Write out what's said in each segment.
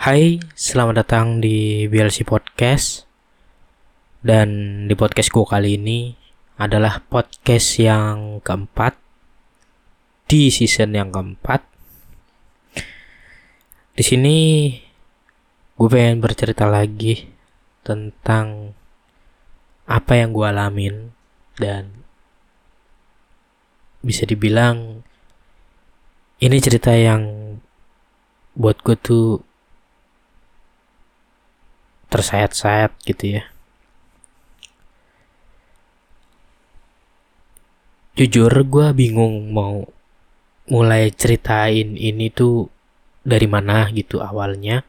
Hai, selamat datang di BLC Podcast. Dan di podcastku kali ini adalah podcast yang keempat di season yang keempat. Di sini gue pengen bercerita lagi tentang apa yang gue alamin dan bisa dibilang ini cerita yang buat gue tuh tersayat-sayat gitu ya. Jujur gue bingung mau mulai ceritain ini tuh dari mana gitu awalnya.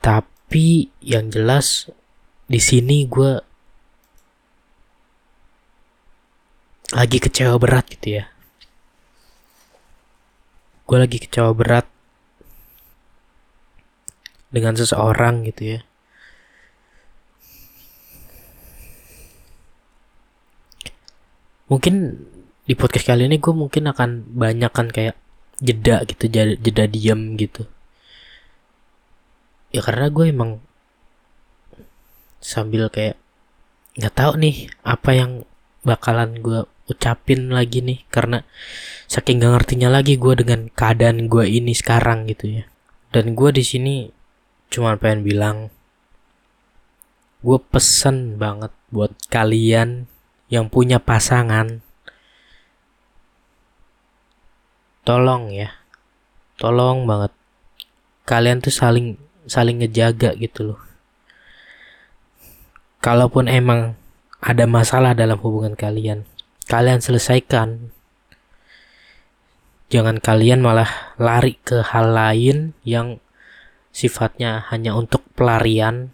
Tapi yang jelas di sini gue lagi kecewa berat gitu ya. Gue lagi kecewa berat dengan seseorang gitu ya. Mungkin di podcast kali ini gue mungkin akan banyak kan kayak jeda gitu, jeda, jeda diam gitu. Ya karena gue emang sambil kayak nggak tahu nih apa yang bakalan gue ucapin lagi nih karena saking gak ngertinya lagi gue dengan keadaan gue ini sekarang gitu ya dan gue di sini cuma pengen bilang gue pesen banget buat kalian yang punya pasangan. Tolong ya tolong banget. Kalian tuh saling saling ngejaga gitu loh. Kalaupun emang ada masalah dalam hubungan kalian kalian selesaikan. Jangan kalian malah lari ke hal lain yang sifatnya hanya untuk pelarian.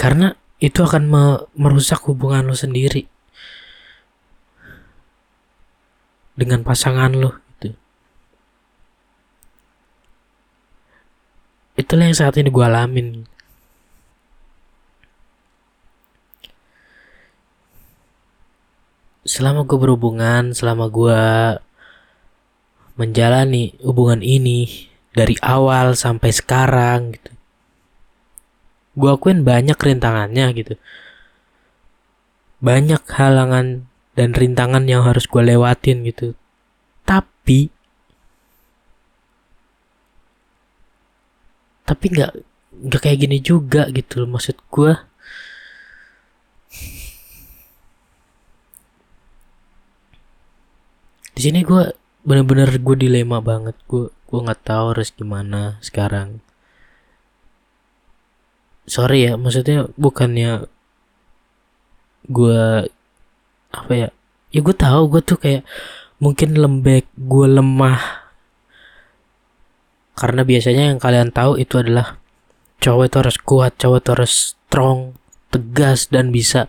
Karena itu akan me merusak hubungan lo sendiri. Dengan pasangan lo itu itulah yang saat ini gue alamin. Selama gue berhubungan selama gue menjalani hubungan ini dari awal sampai sekarang gitu. Gue akuin banyak rintangannya gitu. Banyak halangan dan rintangan yang harus gue lewatin gitu. Tapi tapi nggak nggak kayak gini juga gitu loh maksud gue di sini gue bener-bener gue dilema banget. Gue gue nggak tahu harus gimana sekarang. Sorry ya maksudnya bukannya gue apa ya ya gue tahu gue tuh kayak mungkin lembek gue lemah. Karena biasanya yang kalian tahu itu adalah cowok itu harus kuat cowok itu harus strong tegas dan bisa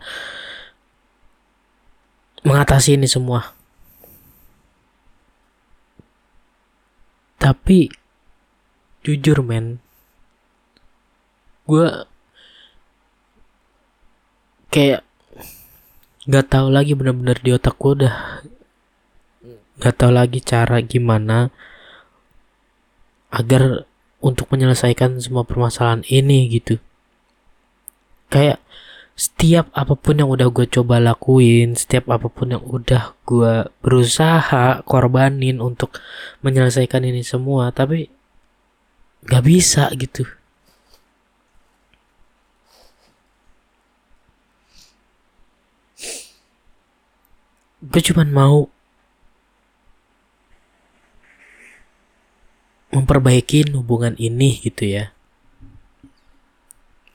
mengatasi ini semua tapi jujur men gue kayak nggak tahu lagi bener-bener di otak gue udah nggak tahu lagi cara gimana agar untuk menyelesaikan semua permasalahan ini gitu. Kayak setiap apa pun yang udah gue coba lakuin, setiap apa pun yang udah gue berusaha korbanin untuk menyelesaikan ini semua, tapi gak bisa gitu. Gue cuman mau memperbaiki hubungan ini gitu ya.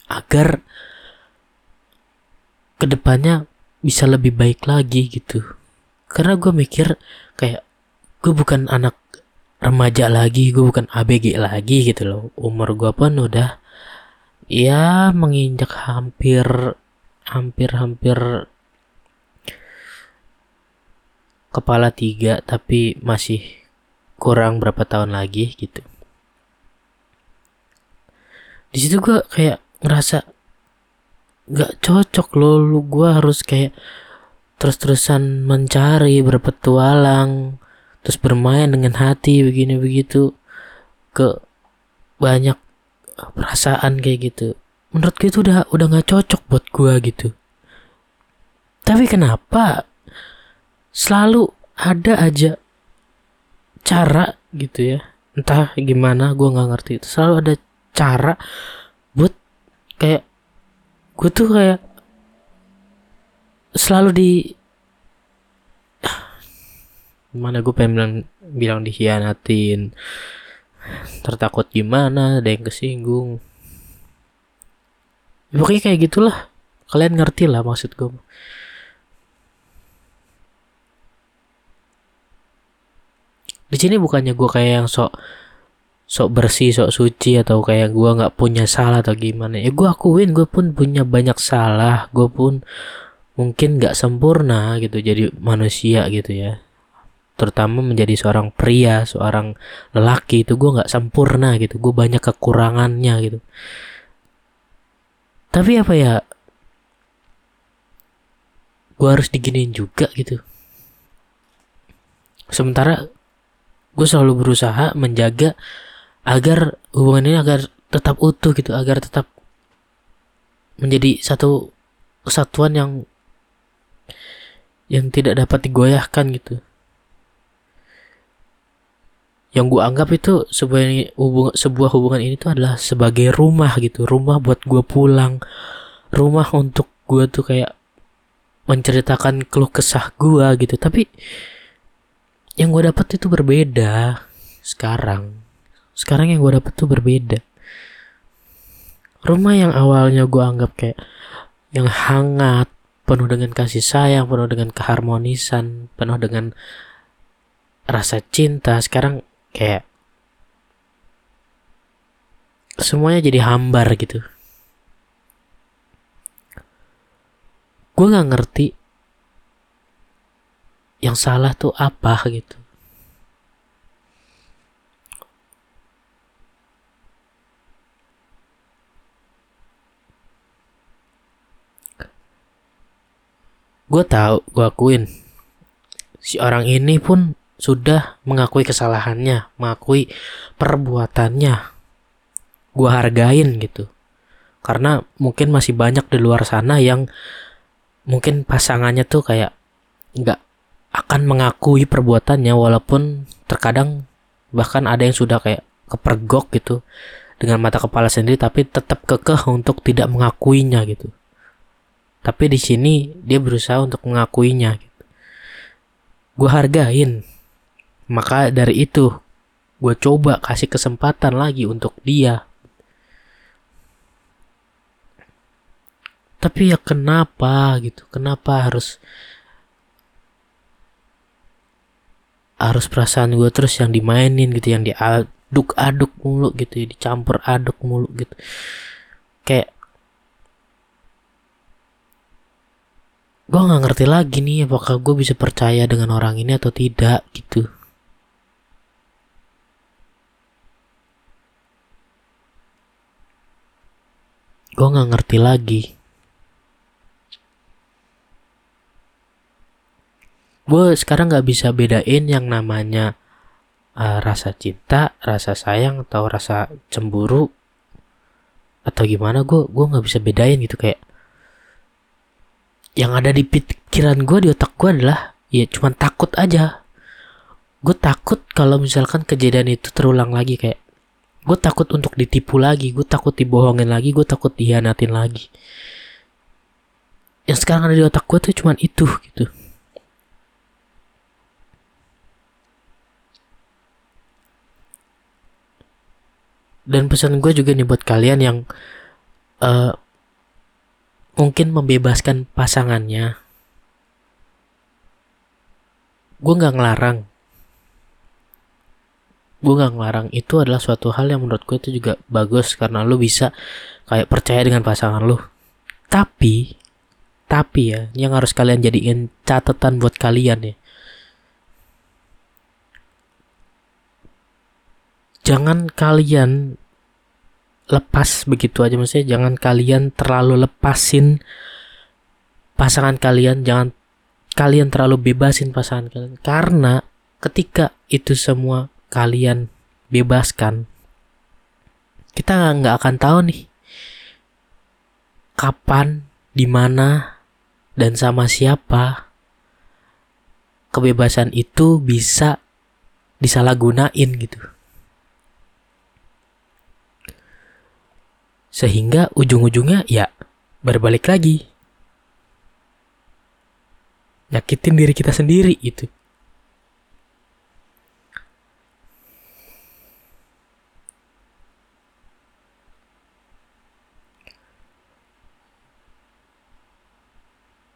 Agar ke depannya bisa lebih baik lagi gitu. Karena gue mikir kayak gue bukan anak remaja lagi gue bukan ABG lagi gitu loh. Umur gue pun udah ya menginjak hampir hampir hampir kepala tiga tapi masih kurang berapa tahun lagi gitu. Di situ gue kayak ngerasa nggak cocok loh. Lu gue harus kayak terus-terusan mencari berpetualang terus bermain dengan hati begini begitu ke banyak perasaan kayak gitu. Menurut gue itu udah udah nggak cocok buat gue gitu. Tapi kenapa? Selalu ada aja cara gitu ya. Entah gimana gue nggak ngerti. Itu selalu ada cara buat kayak gue tuh kayak selalu di gimana gue pengen bilang bilang dikhianatin. Tertakut gimana ada yang kesinggung. Ya, pokoknya kayak gitulah. Kalian ngerti lah maksud gue di sini bukannya gue kayak yang sok sok bersih sok suci atau kayak gue nggak punya salah atau gimana. Ya gue akuin gue pun punya banyak salah. Gue pun mungkin nggak sempurna gitu jadi manusia gitu ya. Terutama menjadi seorang pria seorang lelaki itu gue nggak sempurna gitu. Gue banyak kekurangannya gitu. Tapi apa ya? Gue harus diginiin juga gitu. Sementara gue selalu berusaha menjaga agar hubungan ini agar tetap utuh gitu agar tetap menjadi satu kesatuan yang yang tidak dapat digoyahkan gitu. Yang gue anggap itu sebuah hubungan sebuah hubungan ini tuh adalah sebagai rumah gitu rumah buat gue pulang. Rumah untuk gue tuh kayak menceritakan keluh kesah gue gitu. Tapi yang gue dapat itu berbeda sekarang sekarang yang gue dapet tuh berbeda. Rumah yang awalnya gue anggap kayak yang hangat penuh dengan kasih sayang penuh dengan keharmonisan penuh dengan rasa cinta sekarang kayak semuanya jadi hambar gitu. Gue nggak ngerti yang salah tuh apa gitu gue tahu gue akuin. Si orang ini pun sudah mengakui kesalahannya mengakui perbuatannya. Gue hargain gitu. Karena mungkin masih banyak di luar sana yang mungkin pasangannya tuh kayak nggak akan mengakui perbuatannya walaupun terkadang bahkan ada yang sudah kayak kepergok gitu dengan mata kepala sendiri tapi tetap kekeh untuk tidak mengakuinya gitu tapi di sini dia berusaha untuk mengakuinya gitu. gue hargain. Maka dari itu gue coba kasih kesempatan lagi untuk dia. Tapi ya kenapa gitu? Kenapa harus harus perasaan gue terus yang dimainin gitu? Yang diaduk-aduk mulu gitu? Ya dicampur aduk mulu gitu? Kayak gue nggak ngerti lagi nih apakah gue bisa percaya dengan orang ini atau tidak gitu. Gue nggak ngerti lagi. Gue sekarang nggak bisa bedain yang namanya uh, rasa cinta rasa sayang atau rasa cemburu atau gimana. Gue gue nggak bisa bedain gitu kayak yang ada di pikiran gue di otak gue adalah ya cuman takut aja. Gue takut kalau misalkan kejadian itu terulang lagi kayak gue takut untuk ditipu lagi gue takut dibohongin lagi gue takut dihianatin lagi. Yang sekarang ada di otak gue tuh cuman itu gitu. Dan pesan gue juga nih buat kalian yang uh, mungkin membebaskan pasangannya. Gue nggak ngelarang. Gue nggak ngelarang. Itu adalah suatu hal yang menurut gue itu juga bagus karena lo bisa kayak percaya dengan pasangan lo tapi tapi ya yang harus kalian jadiin catatan buat kalian ya. Jangan kalian lepas begitu aja. Maksudnya jangan kalian terlalu lepasin pasangan kalian. Jangan kalian terlalu bebasin pasangan kalian. Karena ketika itu semua kalian bebaskan kita nggak akan tahu nih kapan di mana dan sama siapa kebebasan itu bisa disalahgunain gitu sehingga ujung-ujungnya ya berbalik lagi. Nyakitin diri kita sendiri itu.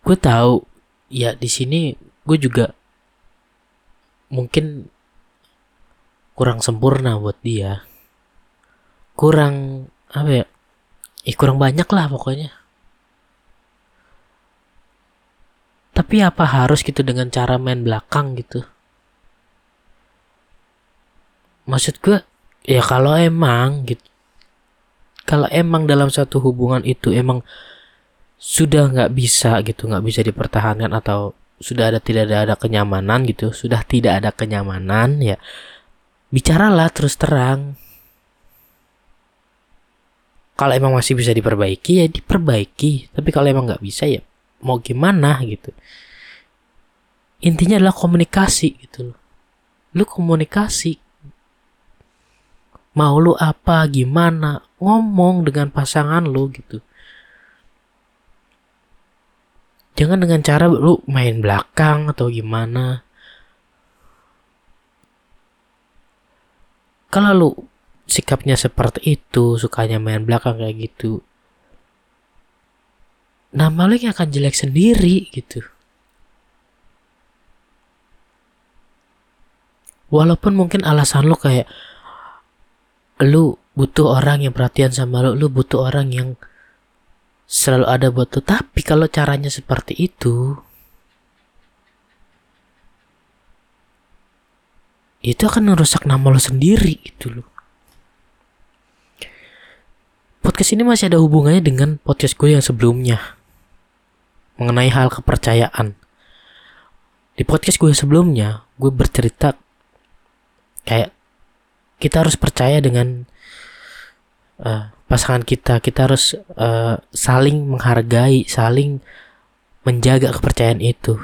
Gue tahu ya di sini gue juga mungkin kurang sempurna buat dia. Kurang apa ya eh, kurang banyak lah pokoknya Tapi apa harus gitu dengan cara main belakang gitu? Maksud gue, ya kalau emang gitu, kalau emang dalam satu hubungan itu emang sudah nggak bisa gitu, nggak bisa dipertahankan atau sudah ada tidak ada, ada kenyamanan gitu, sudah tidak ada kenyamanan ya bicaralah terus terang. Kalau emang masih bisa diperbaiki ya diperbaiki, tapi kalau emang nggak bisa ya mau gimana gitu. Intinya adalah komunikasi gitu loh. Lu komunikasi. Mau lu apa gimana ngomong dengan pasangan lu gitu. Jangan dengan cara lu main belakang atau gimana. Kalau lu sikapnya seperti itu sukanya main belakang kayak gitu nama lu yang akan jelek sendiri gitu. Walaupun mungkin alasan lu kayak lu butuh orang yang perhatian sama lu, lu butuh orang yang selalu ada buat lu. Tapi kalau caranya seperti itu, itu akan merusak nama lo sendiri gitu loh. Podcast ini masih ada hubungannya dengan podcast gue yang sebelumnya mengenai hal kepercayaan. Di podcast gue sebelumnya, gue bercerita kayak kita harus percaya dengan uh, pasangan kita. Kita harus uh, saling menghargai, saling menjaga kepercayaan itu.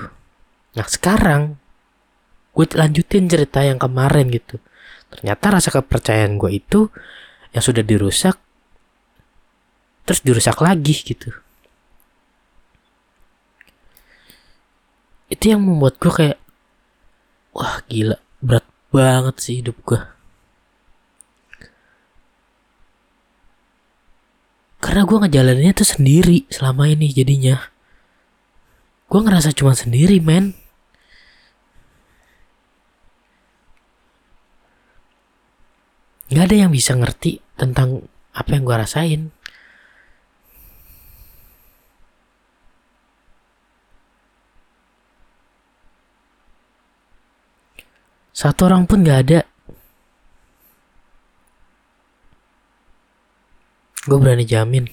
Nah sekarang gue lanjutin cerita yang kemarin gitu. Ternyata rasa kepercayaan gue itu yang sudah dirusak, terus dirusak lagi gitu. itu yang membuat gue kayak wah gila berat banget sih hidup gue karena gue ngejalaninnya tuh sendiri selama ini jadinya. Gue ngerasa cuma sendiri men. Nggak ada yang bisa ngerti tentang apa yang gue rasain Satu orang pun gak ada. Gue berani jamin.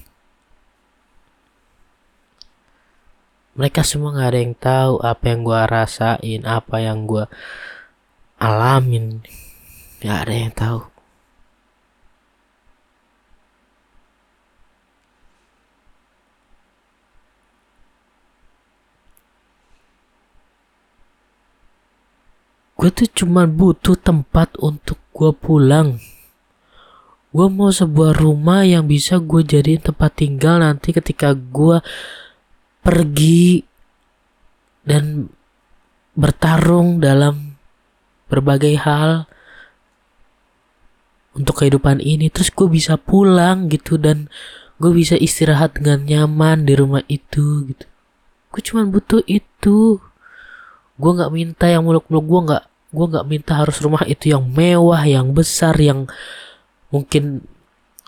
Mereka semua gak ada yang tahu apa yang gue rasain, apa yang gue alamin. Gak ada yang tahu. Gue tuh cuma butuh tempat untuk gue pulang. Gue mau sebuah rumah yang bisa gue jadiin tempat tinggal nanti ketika gue pergi dan bertarung dalam berbagai hal untuk kehidupan ini. Terus gue bisa pulang gitu dan gue bisa istirahat dengan nyaman di rumah itu gitu. Gue cuma butuh itu. Gue nggak minta yang muluk-muluk gue nggak gue nggak minta harus rumah itu yang mewah yang besar yang mungkin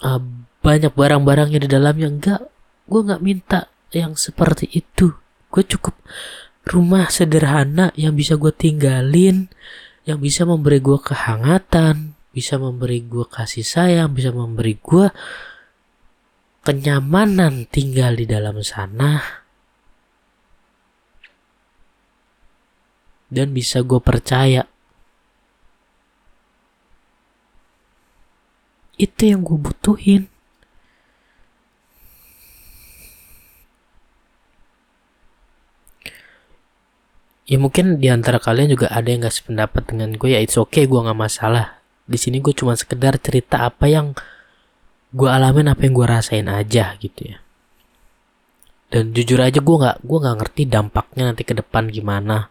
uh, banyak barang-barangnya di dalamnya. Enggak gue nggak minta yang seperti itu. Gue cukup rumah sederhana yang bisa gue tinggalin yang bisa memberi gue kehangatan bisa memberi gue kasih sayang bisa memberi gue kenyamanan tinggal di dalam sana. Dan bisa gue percaya itu yang gue butuhin. Ya mungkin di antara kalian juga ada yang gak sependapat dengan gue ya it's okay gue nggak masalah. Di sini gue cuma sekedar cerita apa yang gue alamin apa yang gue rasain aja gitu ya. Dan jujur aja gue nggak gue nggak ngerti dampaknya nanti ke depan gimana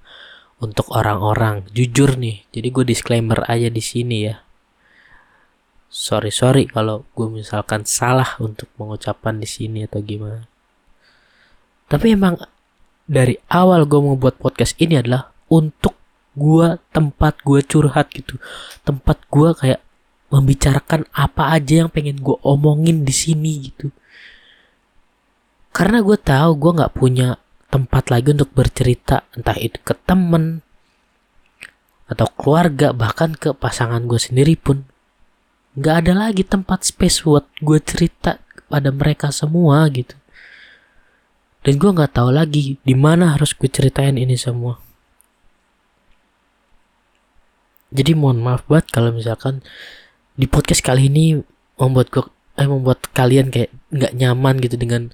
untuk orang-orang. Jujur nih jadi gue disclaimer aja di sini ya sorry sorry kalau gue misalkan salah untuk mengucapkan di sini atau gimana. Tapi emang dari awal gue mau buat podcast ini adalah untuk gue tempat gue curhat gitu. Tempat gue kayak membicarakan apa aja yang pengen gue omongin di sini gitu. Karena gue tahu gue nggak punya tempat lagi untuk bercerita entah itu ke temen atau keluarga bahkan ke pasangan gue sendiri pun nggak ada lagi tempat space buat gue cerita kepada mereka semua gitu. Dan gue nggak tahu lagi di mana harus gue ceritain ini semua. Jadi mohon maaf buat kalau misalkan di podcast kali ini membuat gue eh membuat kalian kayak nggak nyaman gitu dengan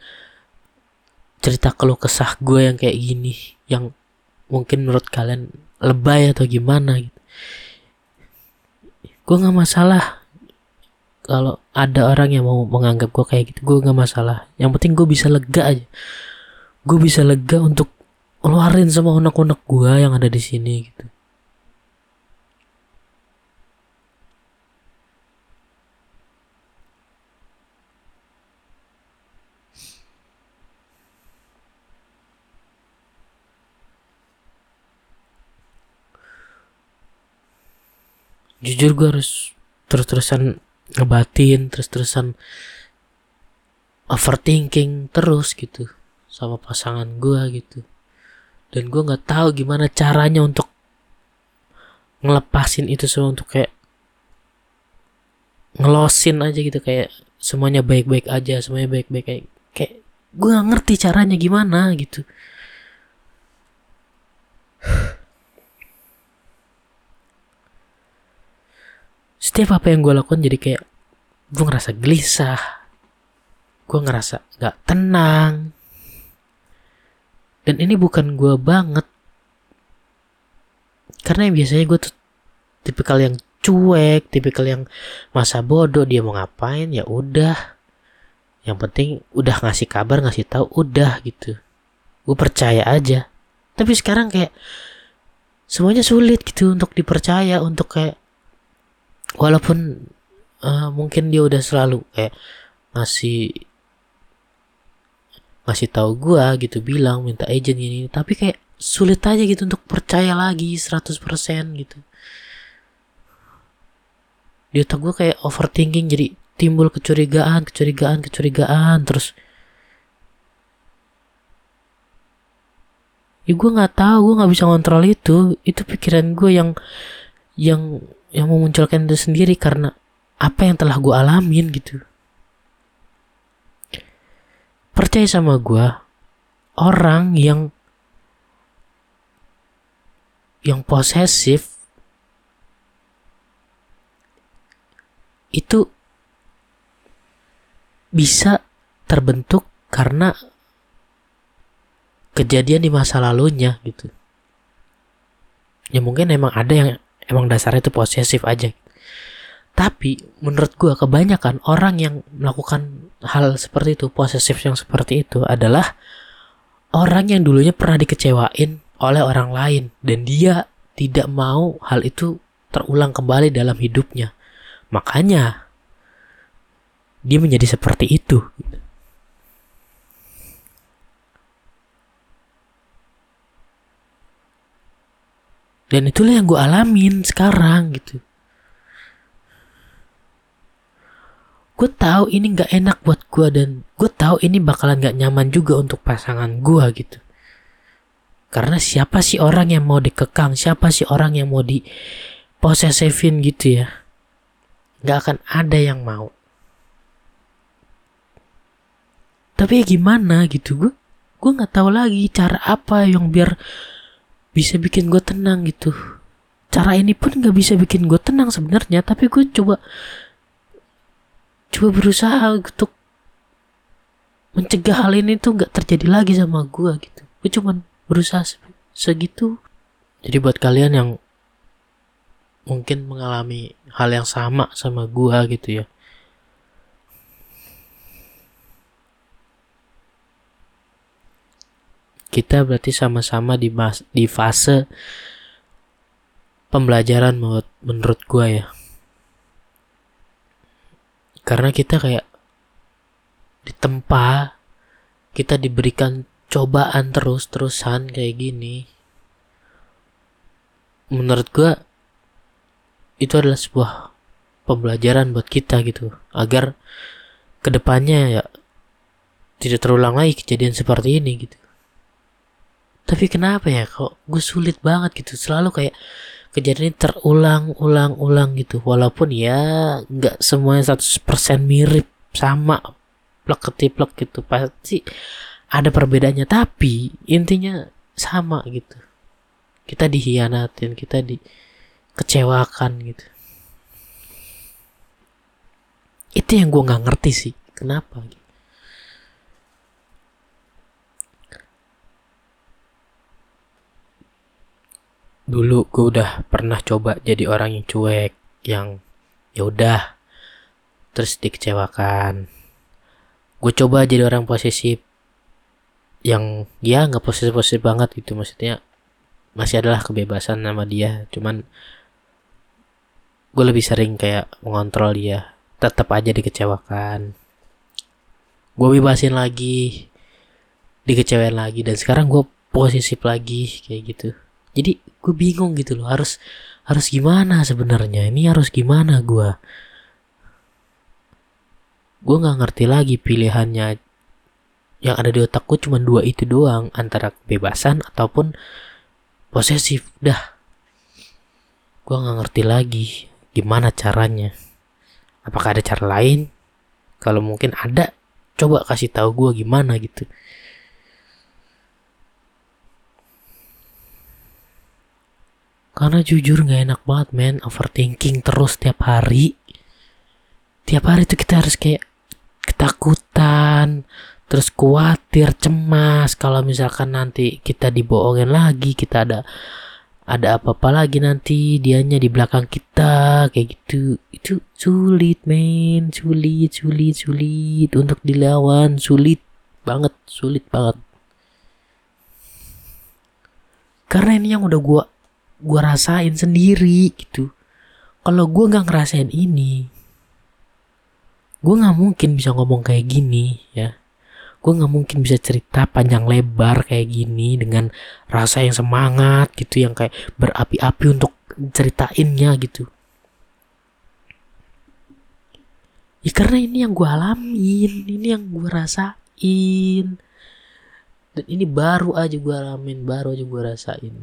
cerita keluh kesah gue yang kayak gini yang mungkin menurut kalian lebay atau gimana gitu. Gue nggak masalah kalau ada orang yang mau menganggap gue kayak gitu gue nggak masalah. Yang penting gue bisa lega aja. Gue bisa lega untuk ngeluarin semua unek-unek gue yang ada di sini gitu. Jujur gue harus terus-terusan ngebatin terus-terusan overthinking terus gitu sama pasangan gue gitu. Dan gue nggak tahu gimana caranya untuk ngelepasin itu semua untuk kayak ngelosin aja gitu kayak semuanya baik-baik aja semuanya baik-baik kayak kayak gue ngerti caranya gimana gitu setiap apa yang gue lakukan jadi kayak gue ngerasa gelisah. Gue ngerasa gak tenang. Dan ini bukan gue banget. Karena biasanya gue tuh tipikal yang cuek tipikal yang masa bodoh dia mau ngapain ya udah. Yang penting udah ngasih kabar ngasih tahu udah gitu. Gue percaya aja. Tapi sekarang kayak semuanya sulit gitu untuk dipercaya untuk kayak walaupun uh, mungkin dia udah selalu kayak ngasih ngasih tahu gua gitu bilang minta agent ini tapi kayak sulit aja gitu untuk percaya lagi 100% gitu. Di otak gua kayak overthinking jadi timbul kecurigaan kecurigaan kecurigaan terus ya gue nggak tahu gue nggak bisa kontrol itu. Itu pikiran gue yang yang yang memunculkan itu sendiri karena apa yang telah gue alamin gitu. Percaya sama gue orang yang yang posesif itu bisa terbentuk karena kejadian di masa lalunya gitu. Ya mungkin emang ada yang emang dasarnya itu posesif aja tapi menurut gue kebanyakan orang yang melakukan hal seperti itu, posesif yang seperti itu adalah orang yang dulunya pernah dikecewain oleh orang lain dan dia tidak mau hal itu terulang kembali dalam hidupnya. Makanya dia menjadi seperti itu. Dan itulah yang gue alamin sekarang gitu. gue tahu ini nggak enak buat gue dan gue tahu ini bakalan nggak nyaman juga untuk pasangan gue gitu. Karena siapa sih orang yang mau dikekang? Siapa sih orang yang mau di posesifin gitu ya? Nggak akan ada yang mau. Tapi ya gimana gitu? Gue gue nggak tahu lagi cara apa yang biar bisa bikin gue tenang gitu. Cara ini pun nggak bisa bikin gue tenang sebenarnya tapi gue coba coba berusaha untuk mencegah hal ini tuh nggak terjadi lagi sama gue gitu. Gue cuman berusaha segitu. Jadi buat kalian yang mungkin mengalami hal yang sama sama gue gitu ya kita berarti sama-sama di mas di fase pembelajaran menurut menurut gue ya. Karena kita kayak ditempa kita diberikan cobaan terus-terusan kayak gini. Menurut gue itu adalah sebuah pembelajaran buat kita gitu. Agar ke depannya ya tidak terulang lagi kejadian seperti ini gitu tapi kenapa ya? Kok gue sulit banget gitu. Selalu kayak kejadian ini terulang-ulang-ulang gitu. Walaupun ya nggak semuanya 100% mirip sama plek ketiplek gitu. Pasti ada perbedaannya. Tapi intinya sama gitu. Kita dihianatin kita dikecewakan gitu. Itu yang gue nggak ngerti sih. Kenapa gitu dulu gue udah pernah coba jadi orang yang cuek yang ya udah terus dikecewakan. Gue coba jadi orang posesif yang ya nggak posesif posesif banget gitu maksudnya masih adalah kebebasan nama dia cuman gue lebih sering kayak mengontrol dia tetap aja dikecewakan. Gue bebasin lagi dikecewain lagi dan sekarang gue posesif lagi kayak gitu. Jadi gue bingung gitu loh harus harus gimana sebenarnya? Ini harus gimana gue gue nggak ngerti lagi pilihannya. Yang ada di otakku cuma dua itu doang antara kebebasan ataupun posesif. Dah. Gue nggak ngerti lagi gimana caranya. Apakah ada cara lain? Kalau mungkin ada coba kasih tahu gue gimana gitu Karena jujur gak enak banget men. Overthinking terus tiap hari. Tiap hari tuh kita harus kayak Ketakutan Terus khawatir, cemas. Kalau misalkan nanti kita dibohongin lagi Kita ada ada apa-apa lagi nanti dianya di belakang kita kayak gitu. Itu sulit men. Sulit sulit sulit. Untuk dilawan sulit banget sulit banget. Karena ini yang udah gue gue rasain sendiri gitu. Kalau gue nggak ngerasain ini gue nggak mungkin bisa ngomong kayak gini ya. Gue nggak mungkin bisa cerita panjang lebar kayak gini dengan rasa yang semangat gitu yang kayak berapi-api untuk ceritainnya gitu. Ya karena ini yang gue alamin ini yang gue rasain. Dan ini baru aja gue alamin baru aja gue rasain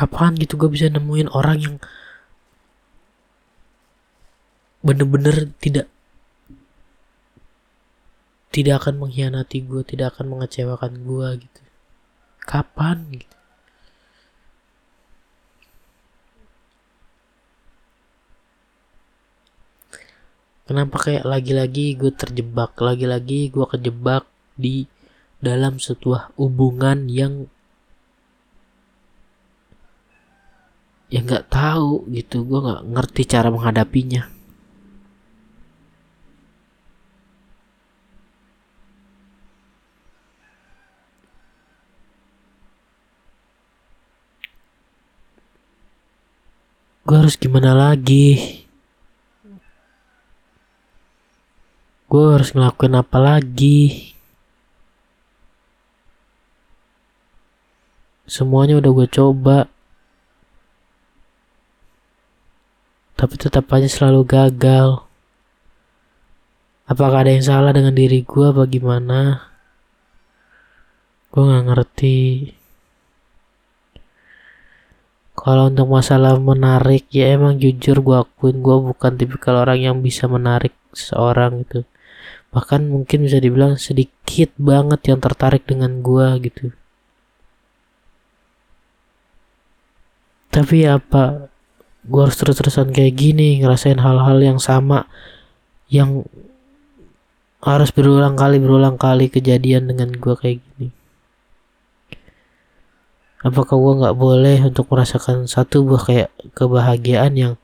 kapan gitu gue bisa nemuin orang yang bener-bener tidak tidak akan mengkhianati gue tidak akan mengecewakan gue gitu. Kapan gitu? Kenapa kayak lagi-lagi gue terjebak? Lagi-lagi gue kejebak di dalam sebuah hubungan yang ya nggak tahu gitu gue nggak ngerti cara menghadapinya. Gue harus gimana lagi? Gue harus ngelakuin apa lagi? Semuanya udah gue coba tapi tetap aja selalu gagal. Apakah ada yang salah dengan diri gue apa gimana? Gue gak ngerti. kalau untuk masalah menarik ya emang jujur gue akuin gue bukan tipikal orang yang bisa menarik seorang gitu bahkan mungkin bisa dibilang sedikit banget yang tertarik dengan gue gitu tapi apa gue harus terus-terusan kayak gini ngerasain hal-hal yang sama yang harus berulang kali berulang kali kejadian dengan gue kayak gini. Apakah gue nggak boleh untuk merasakan satu buah kayak kebahagiaan yang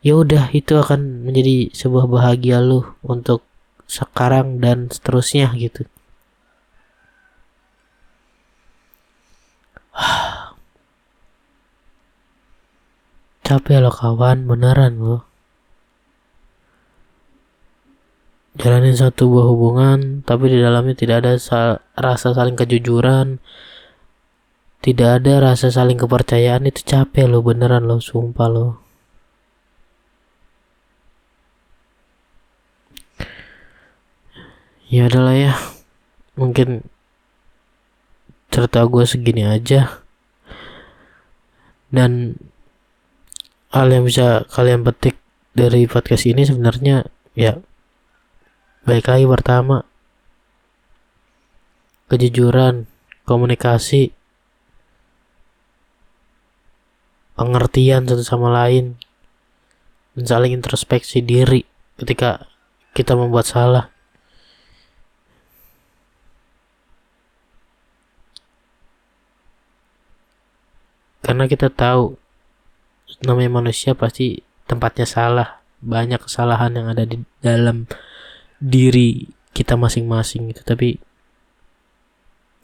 ya udah itu akan menjadi sebuah bahagia lu untuk sekarang dan seterusnya gitu capek lo kawan. Beneran lo jalanin satu buah hubungan tapi di dalamnya tidak ada sa rasa saling kejujuran. Tidak ada rasa saling kepercayaan. Itu capek lo beneran lo sumpah lo ya adalah ya. Mungkin cerita gue segini aja. Dan hal yang bisa kalian petik dari podcast ini sebenarnya ya baik lagi pertama kejujuran komunikasi pengertian satu sama lain dan saling introspeksi diri ketika kita membuat salah. Karena kita tahu namanya manusia pasti tempatnya salah. Banyak kesalahan yang ada di dalam diri kita masing-masing gitu. Tapi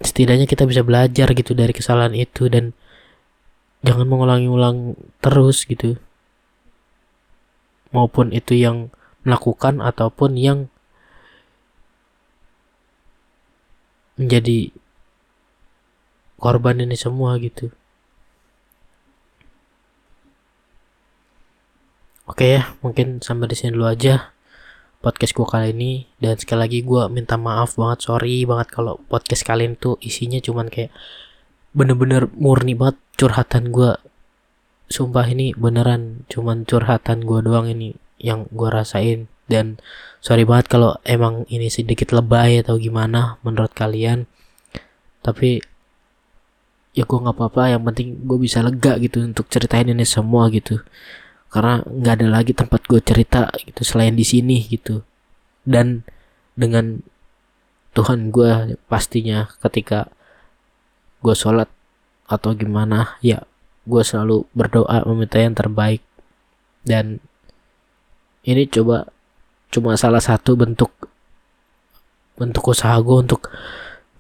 setidaknya kita bisa belajar gitu dari kesalahan itu dan jangan mengulangi-ulang terus gitu. Maupun itu yang melakukan ataupun yang menjadi korban ini semua gitu oke ya mungkin sampai di sini dulu aja podcast gue kali ini. Dan sekali lagi gue minta maaf banget sorry banget kalau podcast kalian tuh isinya cuman kayak bener-bener murni banget curhatan gue sumpah ini beneran cuman curhatan gue doang ini yang gue rasain. Dan sorry banget kalau emang ini sedikit lebay atau gimana menurut kalian. Tapi ya gue nggak apa-apa yang penting gue bisa lega gitu untuk ceritain ini semua gitu karena nggak ada lagi tempat gue cerita gitu selain di sini gitu. Dan dengan Tuhan gue pastinya ketika gue sholat atau gimana ya gue selalu berdoa meminta yang terbaik. Dan ini coba cuma salah satu bentuk bentuk usaha gue untuk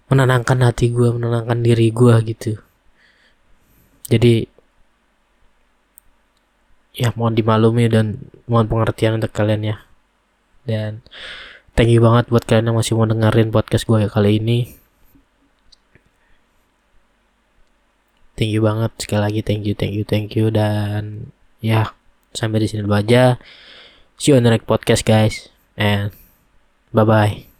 menenangkan hati gue menenangkan diri gue gitu. Jadi ya mohon dimaklumi dan mohon pengertian untuk kalian ya. Dan thank you banget buat kalian yang masih mau dengerin podcast gue kali ini. Thank you banget. Sekali lagi thank you thank you thank you. Dan ya sampai di sini dulu aja. See you on the next podcast guys. And bye bye